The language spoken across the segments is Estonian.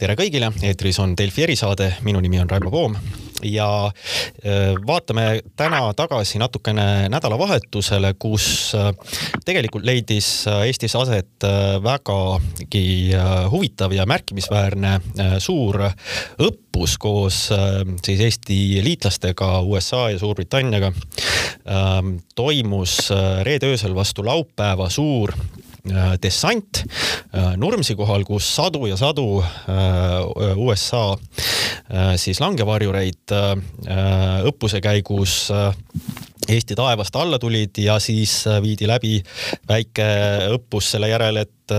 tere kõigile, eetris on Delfi erisaade, minu nimi on Raivo Poom ja äh, vaatame täna tagasi natukene nädalavahetusele, kus äh, tegelikult leidis äh, Eestis aset vägagi huvitav ja märkimisväärne suur õppus koos siis Eesti liitlastega USA ja Suurbritanniaga. Ähm, toimus reede öösel vastu laupäeva suur dessant äh, Nurmsi kohal, kus sadu ja sadu äh, USA siis langevarjureid õppuse käigus Eesti taevast alla tulid ja siis viidi läbi väike õppus selle järel, et,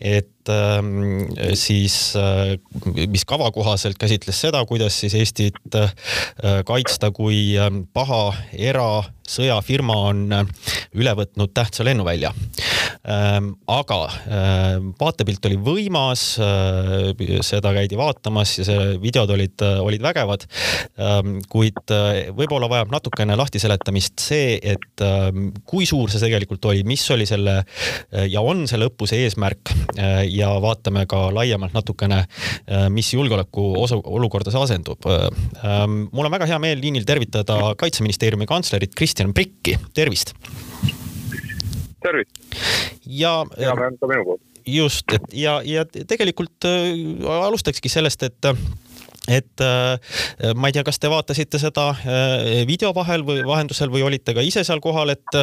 et ähm, siis, mis kava kohaselt käsitles seda, kuidas siis Eestit kaitsta, kui paha erasõjafirma on üle võtnud tähtsa lennuvälja Ehm, aga vaatepilt oli võimas, seda käidi vaatamas ja see videod olid, olid vägevad. kuid võib-olla vajab natukene lahtiseletamist see, et kui suur see tegelikult oli, mis oli selle ja on selle õppuse eesmärk ja vaatame ka laiemalt natukene, mis julgeoleku osa, olukorda see asendub. mul on väga hea meel liinil tervitada kaitseministeeriumi kantslerit Kristjan Prikki, tervist tervist! ja. hea meel ka minu poolt. just, et ja, ja tegelikult äh, alustakski sellest, et et äh, ma ei tea, kas te vaatasite seda äh, video vahel või vahendusel või olite ka ise seal kohal, et,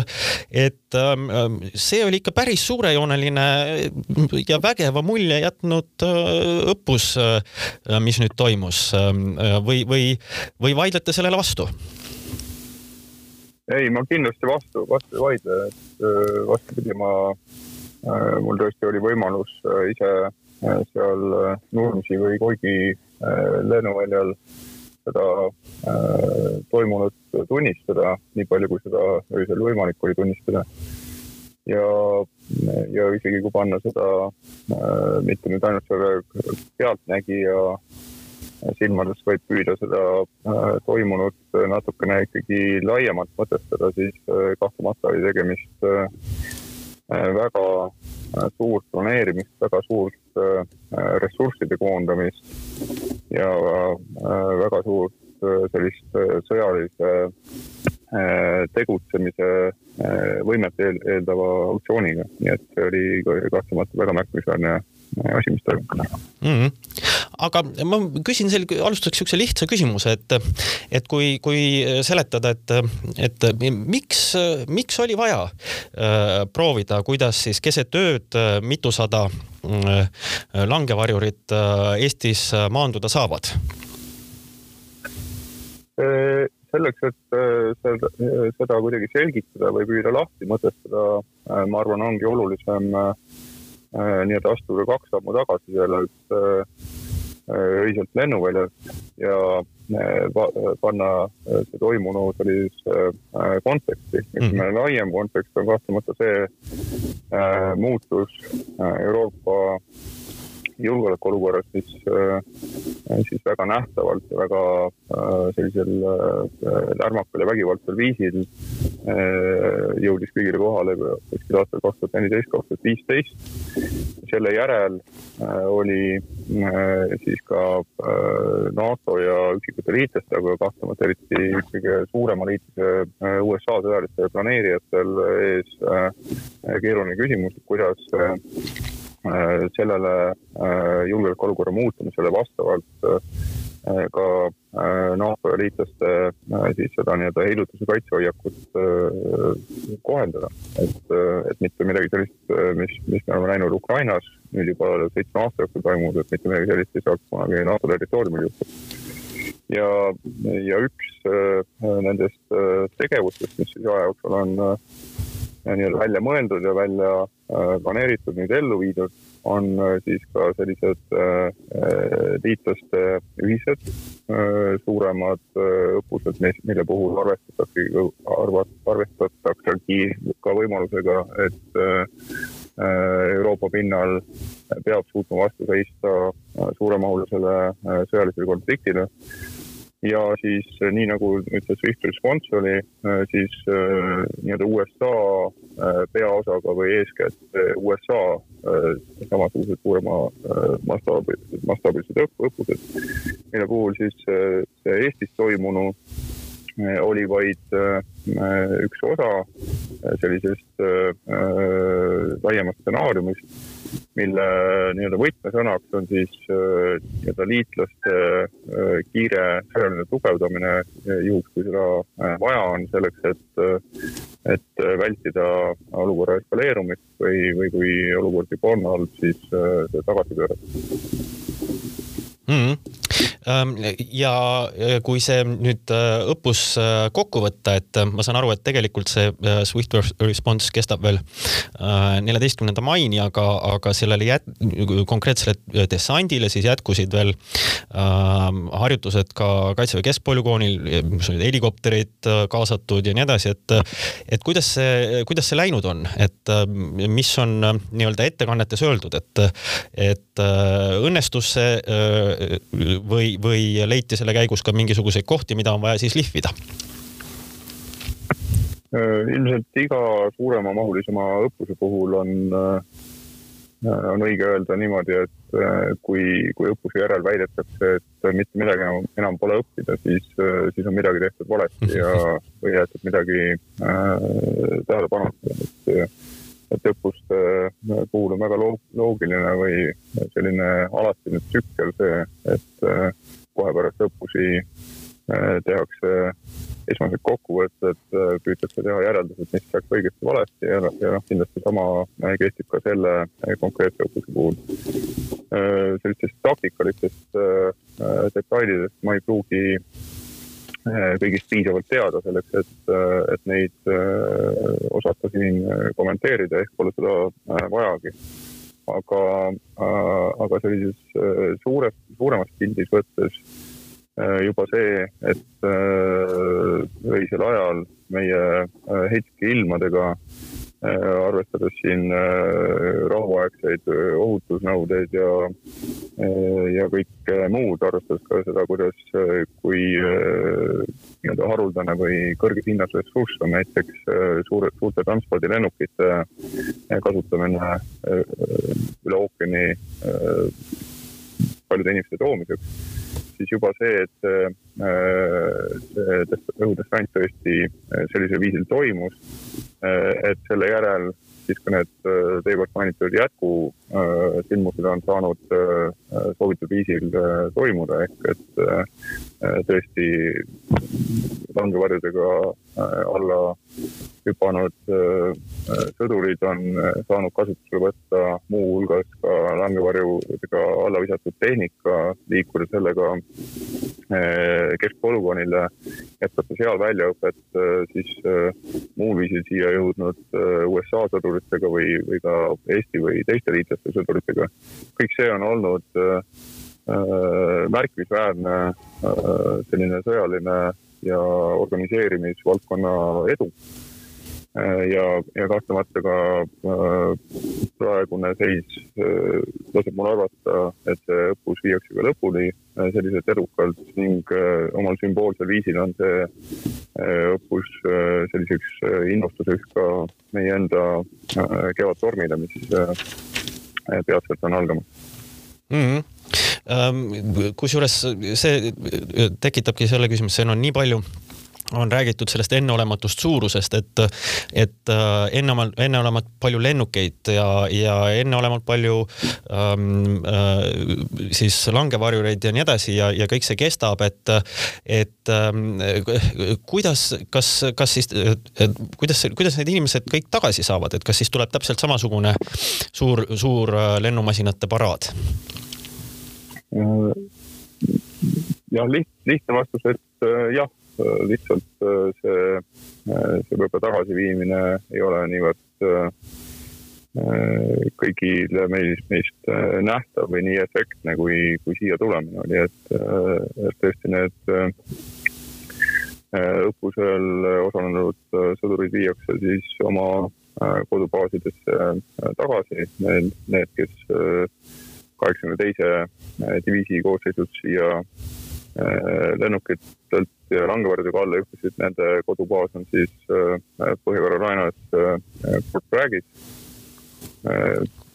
et ähm, see oli ikka päris suurejooneline ja vägeva mulje jätnud õppus, mis nüüd toimus ähm, või, või, või vaidlete sellele vastu? ei, ma kindlasti vastu, vastu ei vaidle, et äh, vastupidi, ma, äh, mul tõesti oli võimalus äh, ise seal Nurmsi või Koigi lennuväljal seda toimunut tunnistada, nii palju kui seda öösel võimalik oli tunnistada. ja, ja isegi kui panna seda mitte nüüd ainult selle pealtnägija silmades võib püüda seda äh, toimunut äh, natukene ikkagi laiemalt mõtestada, siis äh, kahtlemata oli tegemist väga suurt planeerimist, väga suurt ressursside koondamist ja väga suurt sellist sõjalise tegutsemise võimet eeldava aktsiooniga, nii et see oli kahtlemata väga märkimisväärne asi, mis toimub mm. -hmm. aga ma küsin sel-, alustuseks niisuguse lihtsa küsimuse, et, et kui, kui seletada, et, et miks, miks oli vaja äh, proovida, kuidas siis keset ööd mitusada äh, langevarjurit äh, Eestis maanduda saavad? Äh, selleks, et äh, seda, seda kuidagi selgitada või püüda lahti mõtestada, äh, ma arvan, ongi olulisem Äh, nii-öelda astuda kaks sammu tagasi sellelt äh, öiselt lennuväljalt ja äh, panna see toimunu sellisesse konteksti. ütleme mm. laiem kontekst on kahtlemata see muutus Euroopa julgeolekuolukorras, mis siis väga nähtavalt ja väga sellisel lärmakal ja vägivaldsel viisil jõudis kõigile kohale kuskil aastal kaks tuhat neliteist, kaks tuhat viisteist. selle järel oli siis ka NATO ja üksikute liitlaste, aga kahtlemata eriti kõige suurema liitlase USA sõjalistel planeerijatel ees keeruline küsimus, kuidas sellele julgeolekuolukorra muutumisele vastavalt Äh, ka äh, NATO ja liitlaste äh, siis seda nii-öelda heidutuse kaitsehoiakut kohendada. et, et mitte midagi sellist, mis, mis me oleme näinud Ukrainas nüüd juba seitsme aasta jooksul toimunud, et mitte midagi sellist ei saaks kunagi NATO territooriumil juhtuda. ja, ja üks nendest tegevustest, mis siis aja jooksul on nii-öelda välja mõeldud ja välja äh, planeeritud, nüüd ellu viidud, on äh, siis ka sellised äh, liitlaste ühised suuremad õppused, mille puhul arvestatakse, arvestataksegi ka võimalusega, et Euroopa pinnal peab suutma vastu seista suuremahulisele sõjalisele konfliktile ja siis nii nagu nüüd see Swift Response oli, siis nii-öelda USA peaosaga või eeskätt USA samasugused suurema mastaabi, mastaabilised õppused, mille puhul siis see Eestis toimunu oli vaid üks osa sellisest laiemast stsenaariumist mille nii-öelda võtmesõnaks on siis äh, nii-öelda liitlaste äh, kiire sõjaline tugevdamine, juhuks kui seda äh, vaja on selleks, et, et vältida olukorra eskaleerumist või, või kui olukord juba on halb, siis tagasi pöörata mm. -hmm ja kui see nüüd äh, õppus äh, kokku võtta, et äh, ma saan aru, et tegelikult see Swift response kestab veel neljateistkümnenda maini, aga, aga sellele jät-, konkreetsele dessandile siis jätkusid veel äh, harjutused ka Kaitseväe keskpolügoonil, kus olid helikopterid kaasatud ja nii edasi, et, et kuidas see, kuidas see läinud on, et mis on nii-öelda ettekannetes öeldud, et, et õnnestus see või või, leiti selle käigus ka mingisuguseid kohti, mida on vaja siis lihvida? Äh, ilmselt iga suuremamahulisema õppuse puhul on, äh, on õige öelda niimoodi, et äh, kui, kui õppuse järel väidetakse, et mitte midagi enam, enam pole õppida, siis, siis on midagi tehtud valesti ja, või jäetud midagi äh, tähelepanuta, et et õppuste puhul on väga loogiline või selline alatine tsükkel see, et kohe pärast õppusi äh, tehakse esmased kokkuvõtted, äh, püütakse teha järeldused, mis läks õigesti valesti ja, ja noh, kindlasti sama äh, kehtib ka selle konkreetse õppuse puhul. sellistest taktikalistest detailidest ma ei pruugi kõigist piisavalt teada selleks, et, et neid osata siin kommenteerida, ehk pole seda vajagi. Aga, aga sellises suures, suuremas pildis võttes juba see, et öisel ajal meie heitke ilmadega Äh, arvestades siin äh, rahuaegseid äh, ohutusnõudeid ja, ja kõike muud, arvestades ka seda, kuidas, kui nii-öelda haruldane või kõrges hinnas ressurss on näiteks suure, suurte transpordilennukite kasutamine üle ookeani paljude inimeste toomiseks, siis juba see, et see õhudessant tõesti sellisel viisil toimus et selle järel siis ka need teie poolt mainitud jätkusündmused on saanud soovitud viisil toimuda, ehk et tõesti langevarjudega alla hüpanud sõdurid on saanud kasutusele võtta muuhulgas ka langevarjudega alla visatud tehnika, liikuda sellega keskpolügoonile, jätkata seal väljaõpet, siis muul viisil siia jõudnud äh, USA sõduritega või, või ka Eesti või teiste liitlaste sõduritega. kõik see on olnud äh, äh, märkimisväärne selline sõjaline ja organiseerimisvaldkonna edu ja, ja kahtlemata ka praegune seis laseb mul arvata, et see õppus viiakse ka lõpuni selliselt edukalt ning omal sümboolsel viisil on see õppus selliseks innustuseks ka meie enda kevadtormile, mis peatselt on algamas mm. -hmm kusjuures see tekitabki selle küsimuse, siin on nii palju on räägitud sellest enneolematust suurusest, et, et äh, enneolemat, enneolemat palju lennukeid ja, ja enneolemat palju ähm, äh, siis langevarjureid ja nii edasi ja, ja kõik see kestab, et, et ähm, kuidas, kas, kas siis, kuidas, kuidas need inimesed kõik tagasi saavad, et kas siis tuleb täpselt samasugune suur, suur äh, lennumasinate paraad? Jah, liht-, lihtne vastus, et jah Äh, lihtsalt äh, see, äh, see võib-olla tagasiviimine ei ole niivõrd kõigile meist, meist nähtav või nii efektne, kui, kui siia tulemine oli, et, et tõesti need õppusel osalenud sõdurid viiakse siis oma kodubaasidesse tagasi, need, need, kes kaheksakümne teise diviisi koosseisus siia lennukitelt ja langevärdjaga alla hüppasid, nende kodubaas on siis Põhja-Carolinas Fort Braggis.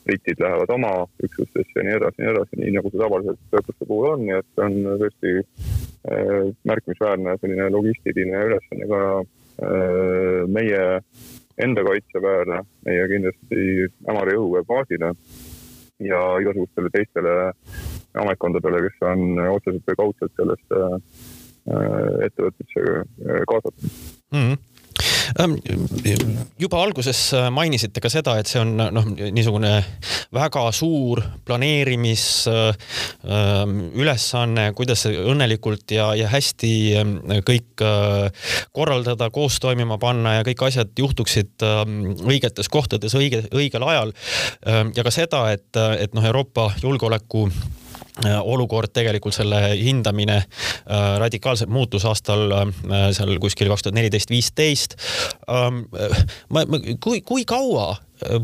britid lähevad oma üksustesse ja nii edasi ja nii edasi, nii nagu see tavaliselt õppuste puhul on, nii et see on tõesti märkimisväärne selline logistiline ülesanne ka meie enda kaitseväele, meie kindlasti Ämari õhuväebaasile ja igasugustele teistele ametkondadele, kes on otseselt või kaudselt sellesse äh, ettevõtmisse äh, kaasatud mm. -hmm juba alguses äh, mainisite ka seda, et see on noh, niisugune väga suur planeerimisülesanne, kuidas õnnelikult ja, ja hästi kõik korraldada, koos toimima panna ja kõik asjad juhtuksid õigetes kohtades õige, õigel ajal. ja ka seda, et, et noh, Euroopa julgeoleku Äh, olukord tegelikult selle hindamine äh, radikaalselt muutus aastal äh, seal kuskil kaks tuhat neliteist, viisteist. Ähm, ma, ma, kui, kui kaua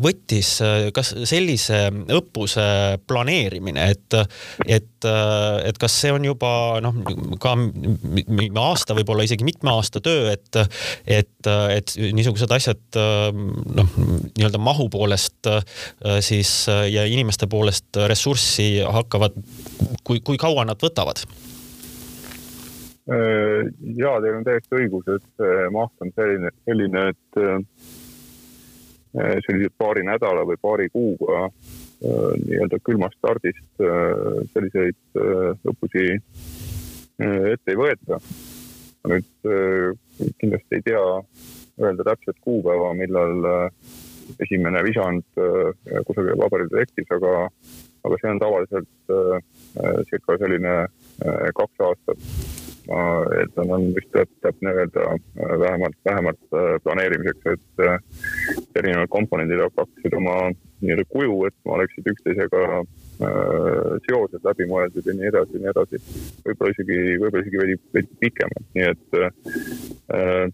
võttis kas sellise õppuse planeerimine, et, et, et kas see on juba noh, ka aasta, võib-olla isegi mitme aasta töö, et, et, et niisugused asjad noh, nii-öelda mahu poolest siis ja inimeste poolest ressurssi hakkavad, kui, kui kaua nad võtavad? ja teil on täiesti õigus, et maht on selline, selline, et Äh, sellise paari nädala või paari kuuga äh, nii-öelda külmast stardist äh, selliseid õppusi ette ei võeta. nüüd kindlasti ei tea öelda täpset kuupäeva, millal esimene visand kusagil paberil tekkis, aga, aga see on tavaliselt circa selline kaks aastat et on, on vist täpne öelda äh, vähemalt, vähemalt äh, planeerimiseks, et äh, erinevad komponendid hakkaksid oma nii-öelda kuju võtma, oleksid üksteisega seosed läbi mõeldud ja nii edasi ja nii edasi. võib-olla isegi, võib-olla isegi veidi, veidi pikemalt, nii et äh,,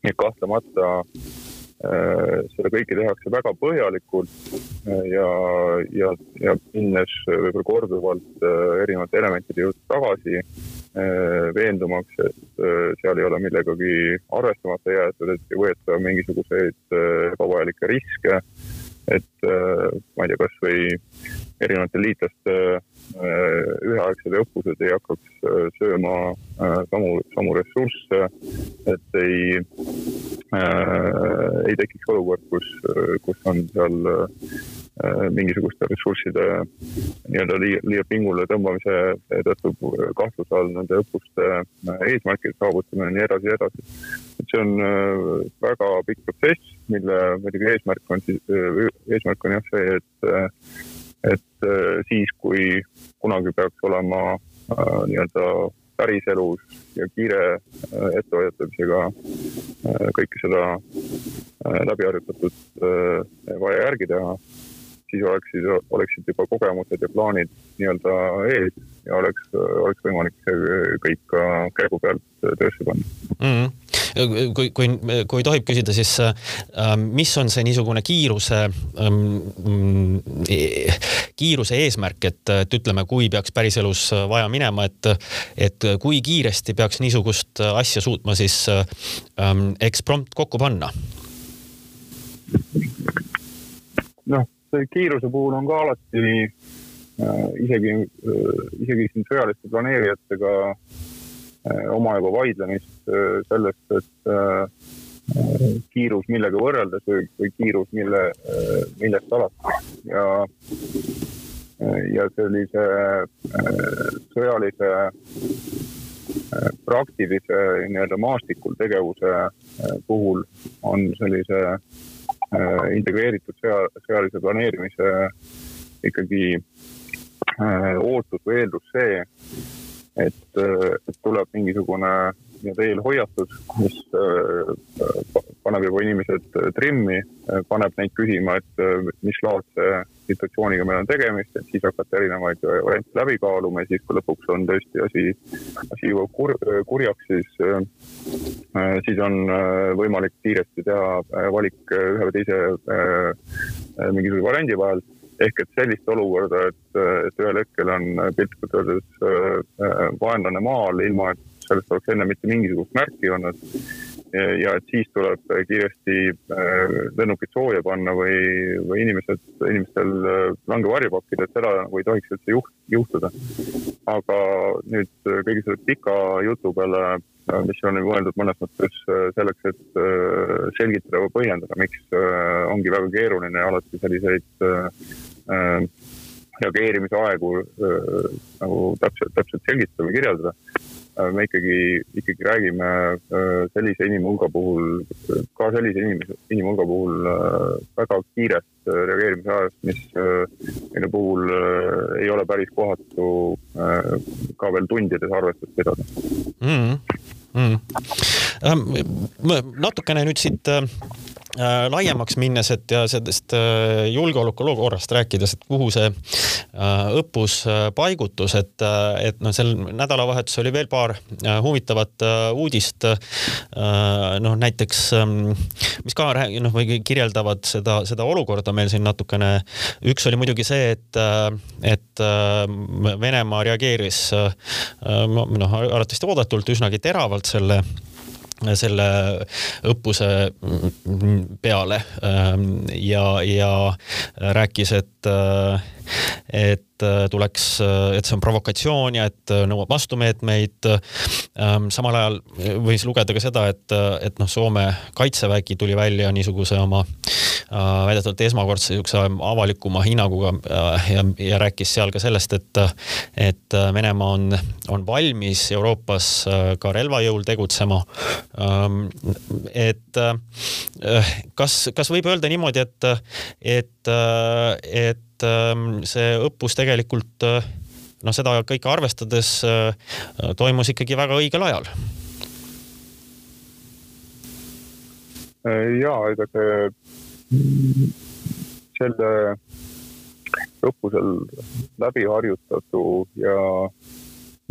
nii et kahtlemata äh, seda kõike tehakse väga põhjalikult ja, ja, ja minnes võib-olla korduvalt erinevate elementide juurde tagasi Äh, veendumaks, et äh, seal ei ole millegagi arvestamata jäetud, et ei võeta mingisuguseid äh, ebavajalikke riske. Et ma ei tea, kasvõi erinevate liitlaste üheaegsed õppused ei hakkaks sööma samu, samu ressursse, et ei, ei tekiks olukord, kus, kus on seal Äh, mingisuguste ressursside nii-öelda liia, liia pingule tõmbamise tõttu kahtluse all nende õppuste äh, eesmärkide saavutamine ja nii edasi ja edasi. et see on äh, väga pikk protsess, mille muidugi eesmärk on siis, eesmärk on jah see, et, et siis, kui kunagi peaks olema nii-öelda päriselus ja kiire ettehoiatamisega kõike seda läbi harjutatud vaja järgi teha siis oleksid, oleksid juba kogemused ja plaanid nii-öelda ees ja oleks, oleks võimalik kõik ka käigu pealt töösse panna mm. -hmm kui, kui, kui tohib küsida, siis äh, mis on see niisugune kiiruse ähm,, kiiruse eesmärk, et, et ütleme, kui peaks päriselus vaja minema, et, et kui kiiresti peaks niisugust asja suutma siis ähm, eksprompt kokku panna? noh kiiruse puhul on ka alati äh, isegi, äh, isegi siin sõjaliste planeerijatega äh, omajagu vaidlemist sellest, et kiirus millega võrreldes või, või kiirus mille, millest alates ja, ja sellise sõjalise praktilise nii-öelda maastikul tegevuse puhul on sellise Äh, integreeritud sõja, sõjalise planeerimise ikkagi äh, ootus või eeldus see, et, äh, et tuleb mingisugune nii-öelda eelhoiatus, mis paneb juba inimesed trimmi, paneb neid küsima, et mis laadse situatsiooniga meil on tegemist, et siis hakata erinevaid variante läbi kaaluma ja siis, kui lõpuks on tõesti asi, asi jõuab kur, kurjaks, siis, siis on võimalik kiiresti teha valik ühe või teise mingisuguse variandi vahel. Ehk et sellist olukorda, et, et ühel hetkel on piltlikult öeldes vaenlane maal, ilma et sellest oleks enne mitte mingisugust märki olnud ja et siis tuleb kiiresti äh, lennukid sooja panna või, või inimesed, inimestel äh, langevarju pakkida, et seda nagu ei tohiks üldse juht, juhtuda. aga nüüd kõige selle pika jutu peale, äh, mis on mõeldud mõnes mõttes selleks, et selgitada või põhjendada, miks ongi väga keeruline alati selliseid reageerimise aegu nagu täpselt, täpselt selgitada või kirjeldada Äh, me ikkagi, ikkagi räägime äh, sellise inimhulga puhul, ka sellise inimese, inimhulga puhul äh, väga kiirest reageerimise ajast, mis mille puhul ei ole päris kohatu ka veel tundides arvestust pidada mm. -hmm. Mm. natukene nüüd siit Äh, laiemaks minnes, et ja sellest äh, julgeolekuolukorrast rääkides, et kuhu see äh, õppus paigutus, et, et noh, sel nädalavahetusel oli veel paar huvitavat uudist. noh, näiteks, ähm, mis ka noh, või kirjeldavad seda, seda olukorda meil siin natukene. üks oli muidugi see, et, et Venemaa reageeris noh, arvatavasti oodatult üsnagi teravalt selle selle õppuse peale. Ja, ja rääkis, et, et tuleks, et see on provokatsioon ja et nõuab vastumeetmeid. Ähm, samal ajal võis lugeda ka seda, et, et noh, Soome kaitsevägi tuli välja niisuguse oma äh, väidetavalt esmakordse niisuguse avalikuma hinnanguga äh, ja, ja rääkis seal ka sellest, et, et Venemaa on, on valmis Euroopas äh, ka relvajõul tegutsema Ähm, et äh, kas, kas võib öelda niimoodi, et, et, äh, et ähm, see õppus tegelikult äh, noh, seda kõike arvestades toimus ikkagi väga õigel ajal? ja ega see selle õppusel läbi harjutatu ja,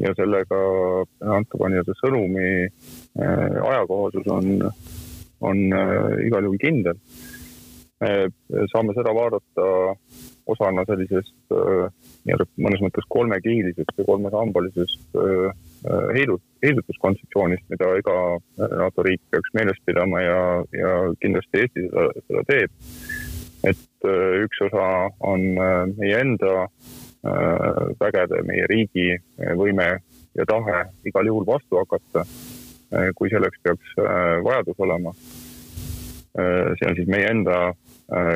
ja sellega antava nii-öelda sõnumi Äh, ajakohasus on, on äh, igal juhul kindel. me saame seda vaadata osana sellisest nii-öelda mõnes mõttes kolmekihilisest või kolmesambalisest heidut-, heidutuskontseptsioonist, mida iga NATO riik peaks meeles pidama ja, ja kindlasti Eesti seda, seda teeb. et üks osa on meie enda vägede, meie riigi võime ja tahe igal juhul vastu hakata kui selleks peaks vajadus olema. See on siis meie enda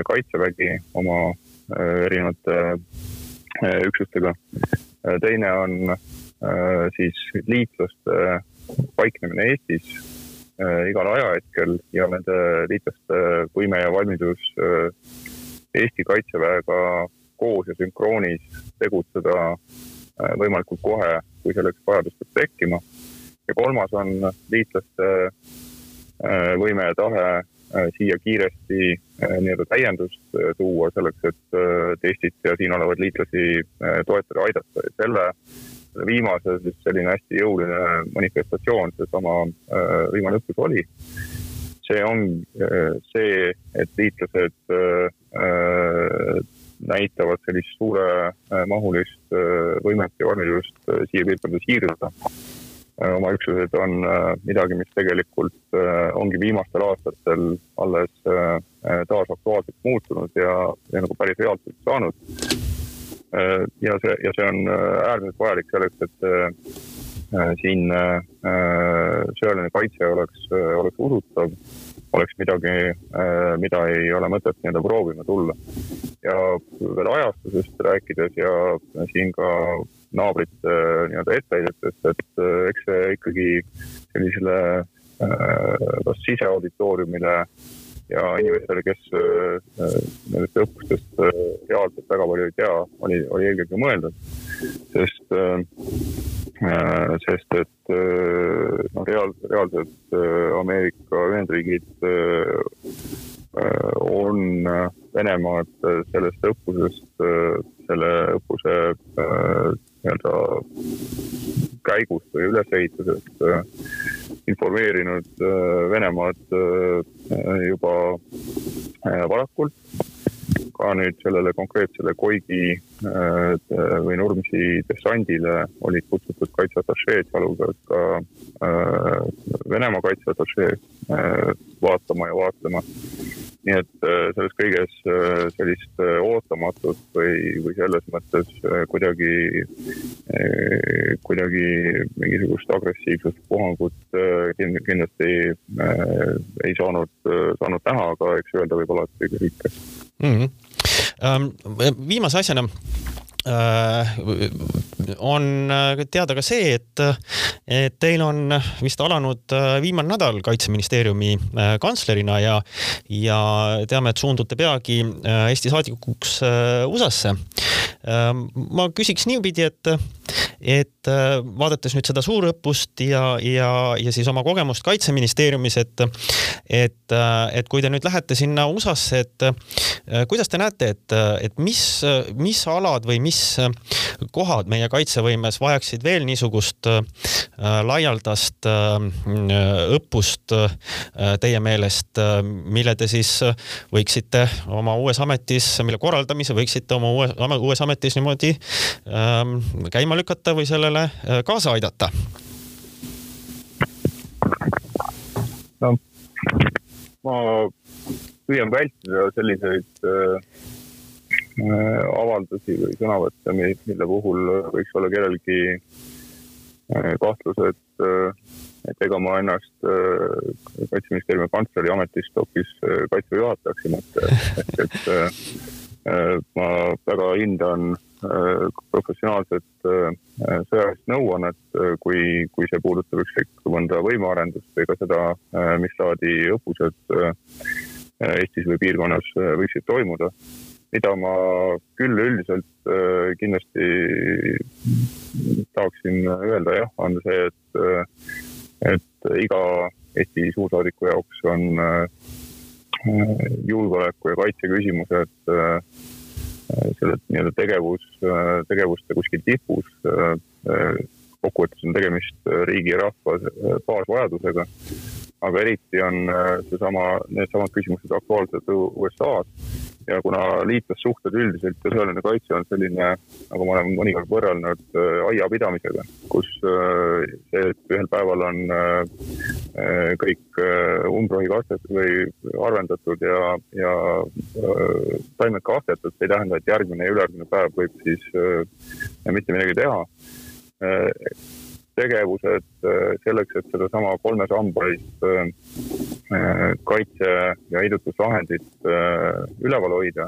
kaitsevägi oma erinevate üksustega. teine on siis liitlaste paiknemine Eestis igal ajahetkel ja nende liitlaste võime ja valmidus Eesti kaitseväega koos ja sünkroonis tegutseda võimalikult kohe, kui selleks vajadus peaks tekkima ja kolmas on liitlaste äh, võime ja tahe äh, siia kiiresti äh, nii-öelda täiendust tuua selleks, et Eestit ja siin olevaid liitlasi toetada, aidata ja selle viimase siis selline hästi jõuline manifestatsioon, seesama viimane õppus oli. see on see, et liitlased näitavad sellist suuremahulist võimet ja valmidust siia piirkonda siirduda Äh, oma üksused on äh, midagi, mis tegelikult äh, ongi viimastel aastatel alles taas aktuaalseks muutunud ja, ja nagu päris reaalselt saanud. ja see, ja see on äärmiselt vajalik selleks, et siin sõjaline kaitse oleks, oleks usutav, oleks midagi, mida ei ole mõtet nii-öelda proovima tulla. Ja veel ajastusest rääkides ja siin ka naabrite äh, nii-öelda etteheidetest, et äh, eks see ikkagi sellisele äh, kas siseauditooriumile ja inimestele, kes nendest õppustest reaalselt väga palju ei tea, oli, oli eelkõige mõeldud. sest, sest et noh, reaal-, reaalselt Ameerika Ühendriigid on Venemaad sellest õppusest, selle õppuse nii-öelda käigust või ülesehitusest äh, informeerinud äh, Venemaad äh, juba varakult. Ka nüüd sellele konkreetsele Koigi või Nurmsi dessandile olid kutsutud kaitseatašeed, sealhulgas ka Venemaa kaitseatašee vaatama ja vaatlema nii et äh, selles kõiges äh, sellist äh, ootamatut või, või selles mõttes kuidagi, kuidagi mingisugust agressiivsust, puhangut kindlasti ei saanud, saanud näha, aga eks öelda võib alati kõike mm. -hmm. viimase asjana Äh, on äh, teada ka see, et, et teil on vist alanud äh, viimane nädal kaitseministeeriumi kantslerina ja, ja teame, et suundute peagi Eesti saadikuks USA-sse. ma küsiks niipidi, et, et vaadates nüüd seda suurõppust ja, ja, ja siis oma kogemust kaitseministeeriumis, et, et, et kui te nüüd lähete sinna USA-sse, et kuidas te näete, et, et mis, mis alad või mis äh, kohad meie kaitsevõimes vajaksid veel niisugust äh, laialdast äh, õppust teie meelest, mille te siis võiksite oma uues ametis, mille korraldamise võiksite oma uues, uues ametis niimoodi ähm, käima lükata või sellele kaasa aidata? no ma püüan vältida selliseid äh, Äh, avaldusi või sõnavõtte, mille puhul võiks olla kellelgi äh, kahtlus, et, äh, et ega ma ennast Kaitseministeeriumi kantsleri ametist hoopis kaitseväe juhatajaks ei mõtle, ehk et ma väga hindan professionaalset sõjalist nõuannet, kui, kui see puudutab ükskõik mõnda võimearendust või ka seda, mis laadi õppused Eestis või piirkonnas võiksid toimuda. Mida ma küll üldiselt äh, kindlasti tahaksin öelda jah, on see, et, äh, et iga Eesti suursaadiku jaoks on äh, julgeoleku ja kaitse küsimused selle nii-öelda tegevus, tegevuste kuskil tipus. kokkuvõttes on tegemist riigi ja rahva baasvajadusega. aga eriti on seesama, needsamad küsimused aktuaalsed USA-s ja kuna liitlassuhted üldiselt ja sõjaline kaitse on selline, nagu ma olen mõnikord võrrelnud äh, aiapidamisega, kus äh, see, et ühel päeval on äh, kõik umbrohi kastetud või arvendatud ja, ja taimed kastetud, see ei tähenda, et järgmine ja ülejärgmine päev võib siis mitte midagi teha tegevused selleks, et sedasama kolme sambaist kaitse ja heidutusvahendit üleval hoida,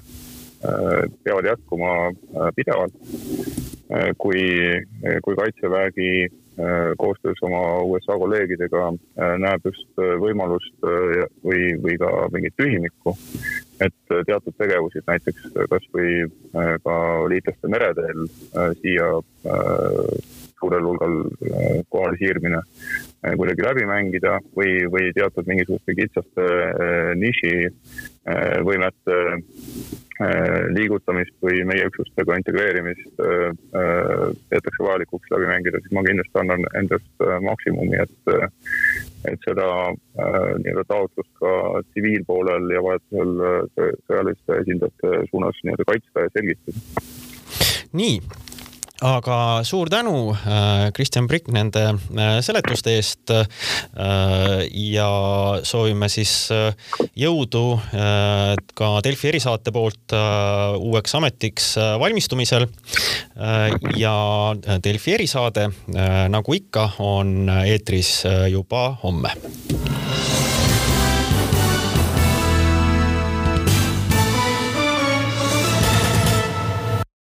peavad jätkuma pidevalt. kui, kui Kaitsevägi koostöös oma USA kolleegidega näeb just võimalust või, või ka mingit tühimikku, et teatud tegevusi, näiteks kasvõi ka liitlaste mereteel siia suurel hulgal kohale siirmine Äh, kuidagi läbi mängida või, või teatud mingisuguste kitsaste äh, niši äh, võimete liigutamist või meie üksustega integreerimist peetakse vajalikuks läbi mängida, siis ma kindlasti annan endast maksimumi, et, et seda nii-öelda taotlust ka tsiviilpoolel ja vajadusel sõjaliste esindajate suunas nii-öelda kaitsta ja selgitada. nii aga suur tänu, äh, Kristjan Prikk, nende äh, seletuste eest. Äh, ja soovime siis jõudu ka Delfi erisaate poolt uueks ametiks valmistumisel. ja Delfi erisaade, nagu ikka, on eetris juba homme